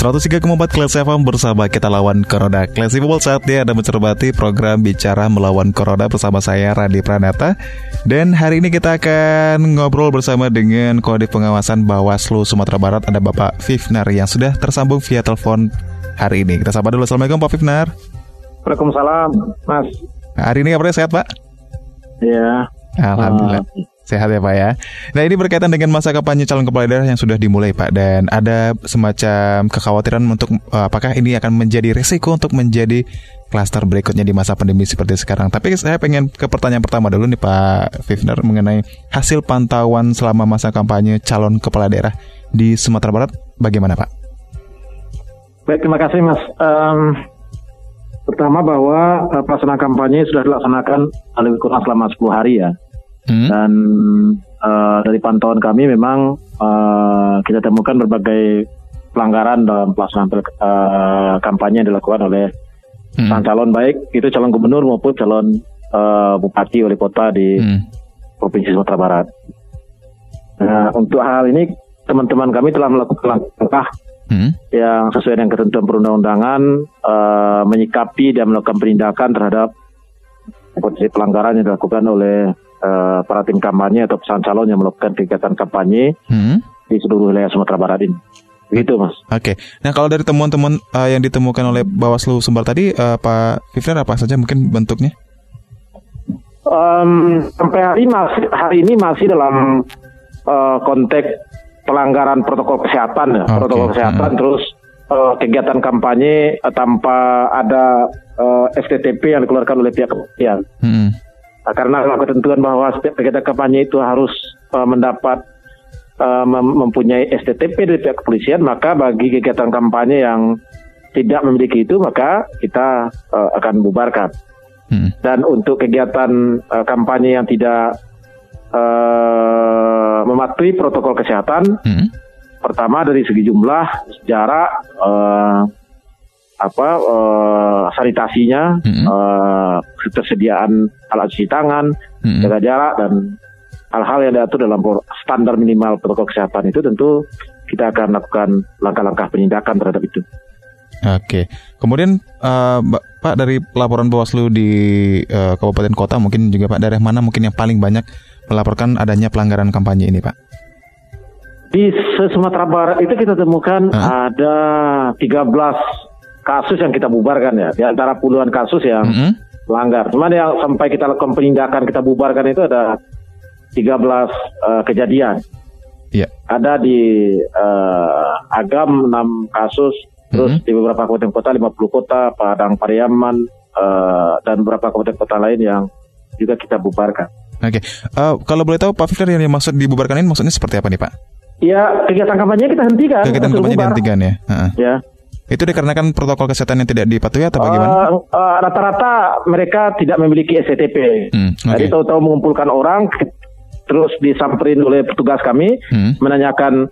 Keempat Kelas FM bersama kita lawan Corona. Kelas People saatnya Anda mencermati program Bicara Melawan Corona bersama saya Radi Pranata. Dan hari ini kita akan ngobrol bersama dengan Kode Pengawasan Bawaslu Sumatera Barat. Ada Bapak Fifnar yang sudah tersambung via telepon hari ini. Kita sapa dulu. Assalamualaikum Pak Fifnar. Waalaikumsalam Mas. Hari ini kabarnya sehat Pak? Iya. Alhamdulillah. Uh, Sehat ya Pak ya. Nah ini berkaitan dengan masa kampanye calon kepala daerah yang sudah dimulai Pak dan ada semacam kekhawatiran untuk uh, apakah ini akan menjadi resiko untuk menjadi klaster berikutnya di masa pandemi seperti sekarang. Tapi saya pengen ke pertanyaan pertama dulu nih Pak Fifner mengenai hasil pantauan selama masa kampanye calon kepala daerah di Sumatera Barat bagaimana Pak? Baik terima kasih Mas. Um, pertama bahwa uh, pelaksanaan kampanye sudah dilaksanakan lebih kurang selama 10 hari ya. Hmm. Dan uh, dari pantauan kami memang uh, kita temukan berbagai pelanggaran dalam pelaksanaan uh, kampanye yang dilakukan oleh hmm. sang calon baik itu calon gubernur maupun calon uh, bupati wali kota di hmm. provinsi Sumatera Barat. Nah, untuk hal ini teman-teman kami telah melakukan langkah hmm. yang sesuai dengan ketentuan perundang-undangan uh, menyikapi dan melakukan penindakan terhadap potensi pelanggaran yang dilakukan oleh uh, para tim kampanye atau pesan calon yang melakukan kegiatan kampanye hmm. di seluruh wilayah Sumatera Barat ini. Begitu, Mas. Oke. Okay. Nah, kalau dari temuan-temuan uh, yang ditemukan oleh Bawaslu Sumbar tadi, uh, Pak Fifner apa saja mungkin bentuknya? Um, sampai hari masih hari ini masih dalam uh, konteks pelanggaran protokol kesehatan ya, okay. protokol kesehatan hmm. terus uh, kegiatan kampanye uh, tanpa ada uh, STTP yang dikeluarkan oleh pihak kepolisian. Hmm. Nah, karena ketentuan bahwa setiap kegiatan kampanye itu harus uh, mendapat uh, mem mempunyai STTP dari pihak kepolisian, maka bagi kegiatan kampanye yang tidak memiliki itu, maka kita uh, akan bubarkan. Hmm. Dan untuk kegiatan uh, kampanye yang tidak uh, mematuhi protokol kesehatan, hmm. pertama dari segi jumlah, jarak, uh, apa uh, sanitasinya, mm-hmm. uh, ketersediaan alat cuci tangan, mm-hmm. jaga jarak dan hal-hal yang diatur dalam standar minimal protokol kesehatan itu tentu kita akan lakukan langkah-langkah penindakan terhadap itu. Oke, kemudian uh, Pak dari laporan Bawaslu di uh, kabupaten kota mungkin juga Pak daerah mana mungkin yang paling banyak melaporkan adanya pelanggaran kampanye ini Pak? Di Sumatera Barat itu kita temukan uh. ada 13 kasus yang kita bubarkan ya, di antara puluhan kasus yang mm -hmm. melanggar. Cuman yang sampai kita lakukan penindakan kita bubarkan itu ada 13 uh, kejadian. Yeah. Ada di uh, Agam 6 kasus, terus mm -hmm. di beberapa kabupaten kota 50 kota, Padang Pariaman uh, dan beberapa kabupaten kota lain yang juga kita bubarkan. Oke, okay. uh, kalau boleh tahu Pak Fikar yang dimaksud dibubarkan ini maksudnya seperti apa nih Pak? Ya kegiatan kampanye kita hentikan. Kegiatan kampanye dihentikan ya. Uh -huh. Ya. Itu dikarenakan protokol kesehatan yang tidak dipatuhi atau bagaimana? Uh, uh, rata-rata mereka tidak memiliki SCTP. Hmm, okay. Jadi tahu-tahu mengumpulkan orang, terus disamperin oleh petugas kami, hmm. menanyakan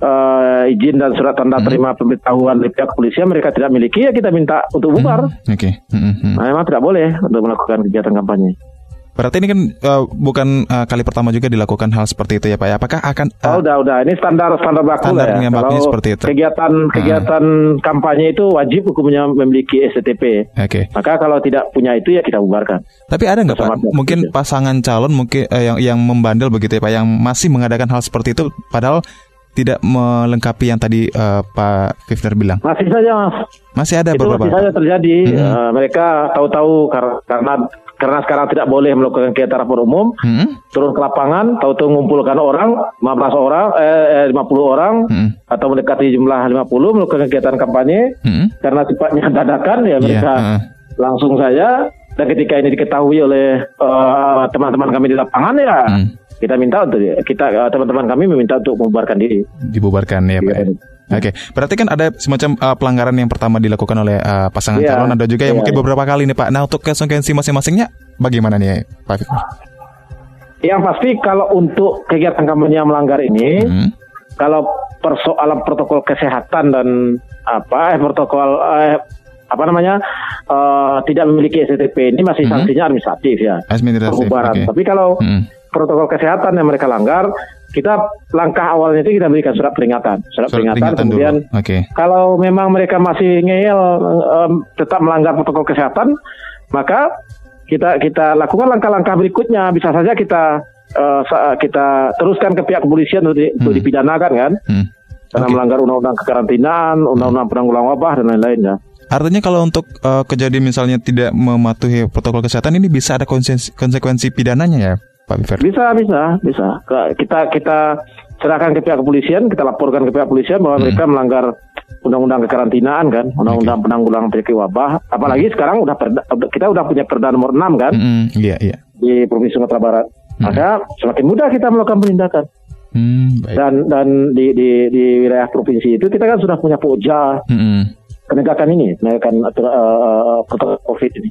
uh, izin dan surat tanda hmm. terima pemberitahuan dari pihak kepolisian mereka tidak miliki ya kita minta untuk bubar. Hmm. Oke. Okay. Hmm, hmm. Nah, memang tidak boleh untuk melakukan kegiatan kampanye. Berarti ini kan uh, bukan uh, kali pertama juga dilakukan hal seperti itu ya Pak ya? Apakah akan uh, Oh, udah udah ini standar standar baku standar ya. Kalau seperti itu. kegiatan hmm. kegiatan hmm. kampanye itu wajib hukumnya memiliki STTP. Oke. Okay. Maka kalau tidak punya itu ya kita bubarkan. Tapi ada nggak Pak? Mungkin pasangan calon mungkin uh, yang yang membandel begitu ya Pak yang masih mengadakan hal seperti itu padahal tidak melengkapi yang tadi uh, Pak Fifner bilang. Masih saja Mas. Masih ada itu beberapa. Masih saja terjadi. Hmm. Uh, mereka tahu-tahu karena karena sekarang tidak boleh melakukan kegiatan rapor umum, hmm? turun ke lapangan, tahu-tahu mengumpulkan orang, 15 orang, eh, 50 eh, orang, hmm. atau mendekati jumlah 50 melakukan kegiatan kampanye, hmm? karena sifatnya dadakan ya mereka yeah. uh. langsung saja. Dan ketika ini diketahui oleh teman eh, teman-teman kami di lapangan ya, hmm. kita minta untuk kita uh, teman-teman kami meminta untuk membubarkan diri. Dibubarkan ya Pak. Ya? Iya. Oke, okay. berarti kan ada semacam uh, pelanggaran yang pertama dilakukan oleh uh, pasangan yeah. calon, ada juga yang yeah. mungkin iya. beberapa kali nih Pak. Nah untuk konsekuensi masing-masingnya bagaimana nih Pak Fikar? Yang pasti kalau untuk kegiatan kampanye yang melanggar ini, hmm. kalau persoalan protokol kesehatan dan apa eh, protokol eh, apa namanya uh, tidak memiliki STP ini masih hmm. sanksinya administratif ya, administratif. Okay. Tapi kalau hmm protokol kesehatan yang mereka langgar, kita langkah awalnya itu kita berikan surat peringatan, surat, surat peringatan, peringatan kemudian okay. kalau memang mereka masih ngeyel um, tetap melanggar protokol kesehatan, maka kita kita lakukan langkah-langkah berikutnya, bisa saja kita uh, kita teruskan ke pihak kepolisian untuk, hmm. untuk dipidanakan kan, hmm. karena okay. melanggar undang-undang kekarantinaan, undang-undang penanggulangan wabah dan lain-lain ya. Artinya kalau untuk uh, kejadian misalnya tidak mematuhi protokol kesehatan ini bisa ada konsekuensi pidananya ya? Pak Biver? Bisa, bisa, bisa. Kita kita serahkan ke pihak kepolisian, kita laporkan ke pihak kepolisian bahwa hmm. mereka melanggar undang-undang kekarantinaan kan, undang-undang okay. penanggulangan penyakit wabah. Apalagi hmm. sekarang udah perda, kita udah punya perda nomor 6 kan, hmm, iya, iya. di Provinsi Sumatera Barat. Hmm. Maka semakin mudah kita melakukan penindakan. Hmm, baik. Dan dan di, di di wilayah provinsi itu kita kan sudah punya poja hmm. penegakan ini, penegakan uh, protokol COVID ini.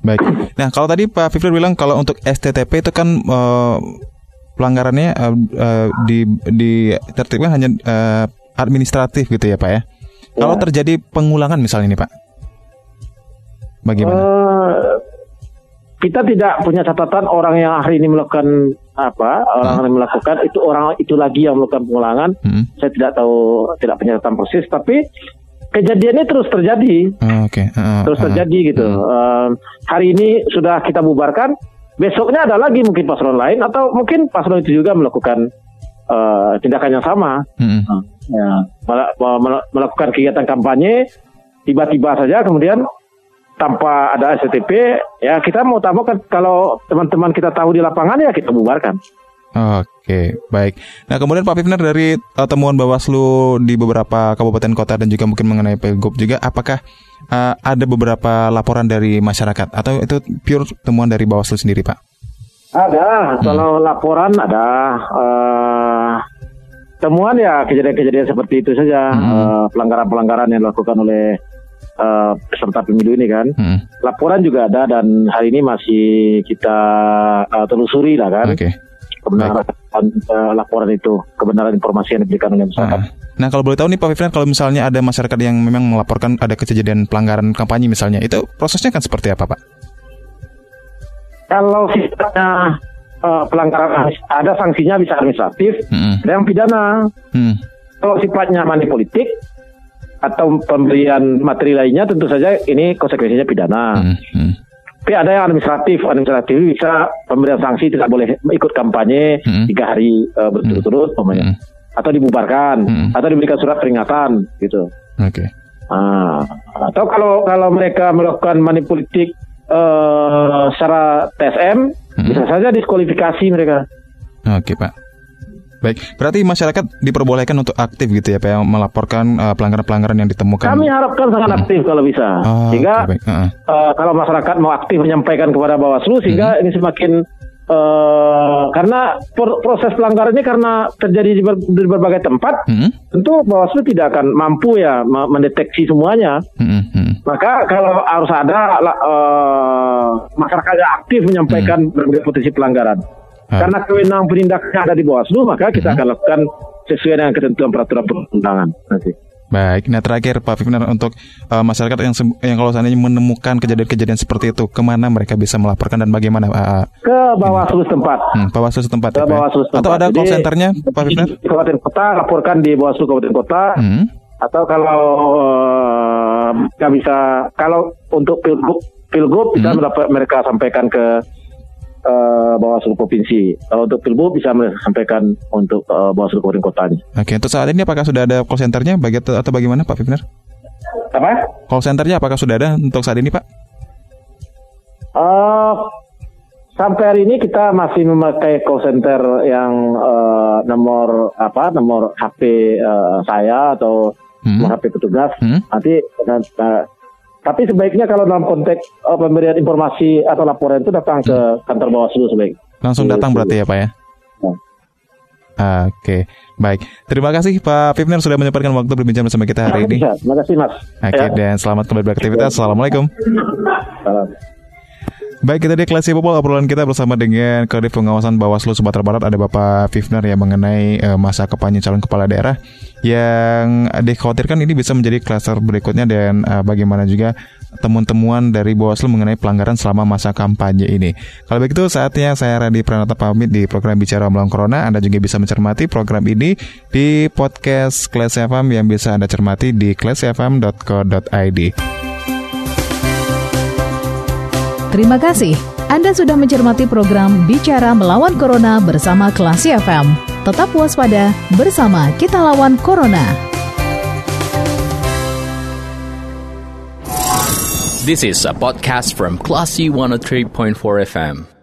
Baik. Nah, kalau tadi Pak Fifri bilang kalau untuk STTP itu kan uh, pelanggarannya uh, uh, di di tertibkan hanya uh, administratif gitu ya, Pak ya. ya. Kalau terjadi pengulangan misalnya ini, Pak. Bagaimana? Uh, kita tidak punya catatan orang yang hari ini melakukan apa, orang hmm. yang melakukan itu orang itu lagi yang melakukan pengulangan. Hmm. Saya tidak tahu, tidak punya catatan persis, tapi kejadiannya terus terjadi. Oh, Oke. Okay. Uh, terus terjadi uh, gitu. Uh. Uh, hari ini sudah kita bubarkan, besoknya ada lagi mungkin paslon lain atau mungkin paslon itu juga melakukan uh, tindakan yang sama. Hmm. Uh, ya, mel melakukan kegiatan kampanye tiba-tiba saja kemudian tanpa ada STP ya kita mau tambahkan kalau teman-teman kita tahu di lapangan ya kita bubarkan. Oke, baik. Nah, kemudian Pak Pipner dari uh, temuan Bawaslu di beberapa kabupaten kota dan juga mungkin mengenai Pilgub juga, apakah uh, ada beberapa laporan dari masyarakat atau itu pure temuan dari Bawaslu sendiri, Pak? Ada, hmm. kalau laporan ada uh, temuan ya kejadian-kejadian seperti itu saja, hmm. pelanggaran-pelanggaran uh, yang dilakukan oleh uh, peserta pemilu ini kan. Hmm. Laporan juga ada dan hari ini masih kita uh, telusuri lah kan. Okay kebenaran uh, laporan itu, kebenaran informasi yang diberikan oleh masyarakat. Uh. Nah, kalau boleh tahu nih Pak Fifran, kalau misalnya ada masyarakat yang memang melaporkan ada kejadian pelanggaran kampanye misalnya, itu prosesnya kan seperti apa, Pak? Kalau sifatnya uh, pelanggaran ada sanksinya bisa administratif, hmm. ada yang pidana. Hmm. Kalau sifatnya money politik atau pemberian materi lainnya, tentu saja ini konsekuensinya pidana. Hmm. Hmm. Tapi ada yang administratif, administratif bisa pemberian sanksi tidak boleh ikut kampanye hmm. tiga hari uh, berturut-turut, hmm. atau dibubarkan, hmm. atau diberikan surat peringatan, gitu. Oke. Okay. Nah, atau kalau kalau mereka melakukan manipolitik uh, secara TSM, hmm. bisa saja diskualifikasi mereka. Oke, okay, Pak. Baik, berarti masyarakat diperbolehkan untuk aktif gitu ya, Pak, ya, melaporkan uh, pelanggaran-pelanggaran yang ditemukan. Kami harapkan sangat hmm. aktif kalau bisa, oh, sehingga okay, uh -uh. Uh, kalau masyarakat mau aktif menyampaikan kepada Bawaslu, sehingga hmm. ini semakin uh, karena proses pelanggaran ini karena terjadi di, ber, di berbagai tempat, hmm. tentu Bawaslu tidak akan mampu ya mendeteksi semuanya. Hmm. Hmm. Maka kalau harus ada uh, masyarakat yang aktif menyampaikan hmm. berbagai potensi pelanggaran. Karena kewenangan penindakan ada di Bawaslu, maka kita hmm. akan lakukan sesuai dengan ketentuan peraturan perundangan nanti. Baik, nah terakhir Pak Fifner untuk uh, masyarakat yang yang kalau seandainya menemukan kejadian-kejadian seperti itu, ke mana mereka bisa melaporkan dan bagaimana? Uh, ke Bawaslu setempat. Hmm, Bawaslu setempat. Ke ya, Bawaslu setempat. Atau ada call centernya, Pak Fifner? Di Kabupaten Kota laporkan di Bawaslu Kabupaten Kota. Hmm. Atau kalau uh, bisa, kalau untuk pilgub, pilgub hmm. bisa mereka sampaikan ke uh, Bawaslu provinsi. Uh, untuk Pilbu bisa sampaikan untuk uh, Bawaslu Kabupaten Kotanya. Oke, untuk saat ini apakah sudah ada call centernya bagi atau bagaimana Pak Fifner? Apa? Call centernya apakah sudah ada untuk saat ini Pak? Uh, sampai hari ini kita masih memakai call center yang uh, nomor apa nomor HP uh, saya atau hmm. nomor HP petugas. Hmm. Nanti uh, tapi sebaiknya kalau dalam konteks uh, pemberian informasi atau laporan itu datang ke kantor Bawaslu sebaik. Langsung datang berarti ya Pak ya? ya Oke, okay. baik. Terima kasih Pak Pipner sudah menyempatkan waktu berbincang bersama kita hari ini. Terima kasih Mas. Oke, okay, ya. dan selamat kembali beraktivitas. Assalamualaikum. Salam. Baik, kita di kelas Popol obrolan kita bersama dengan Kodim Pengawasan Bawaslu Sumatera Barat ada Bapak Fifner yang mengenai uh, masa kampanye calon kepala daerah yang dikhawatirkan ini bisa menjadi klaster berikutnya dan uh, bagaimana juga temuan-temuan dari Bawaslu mengenai pelanggaran selama masa kampanye ini. Kalau begitu saatnya saya Radi Pranata pamit di program Bicara Melawan Corona. Anda juga bisa mencermati program ini di podcast Kelas FM yang bisa Anda cermati di kelasfm.co.id. Terima kasih. Anda sudah mencermati program Bicara Melawan Corona bersama Klasi FM. Tetap waspada, bersama kita lawan Corona. This is a podcast from Classy 103.4 FM.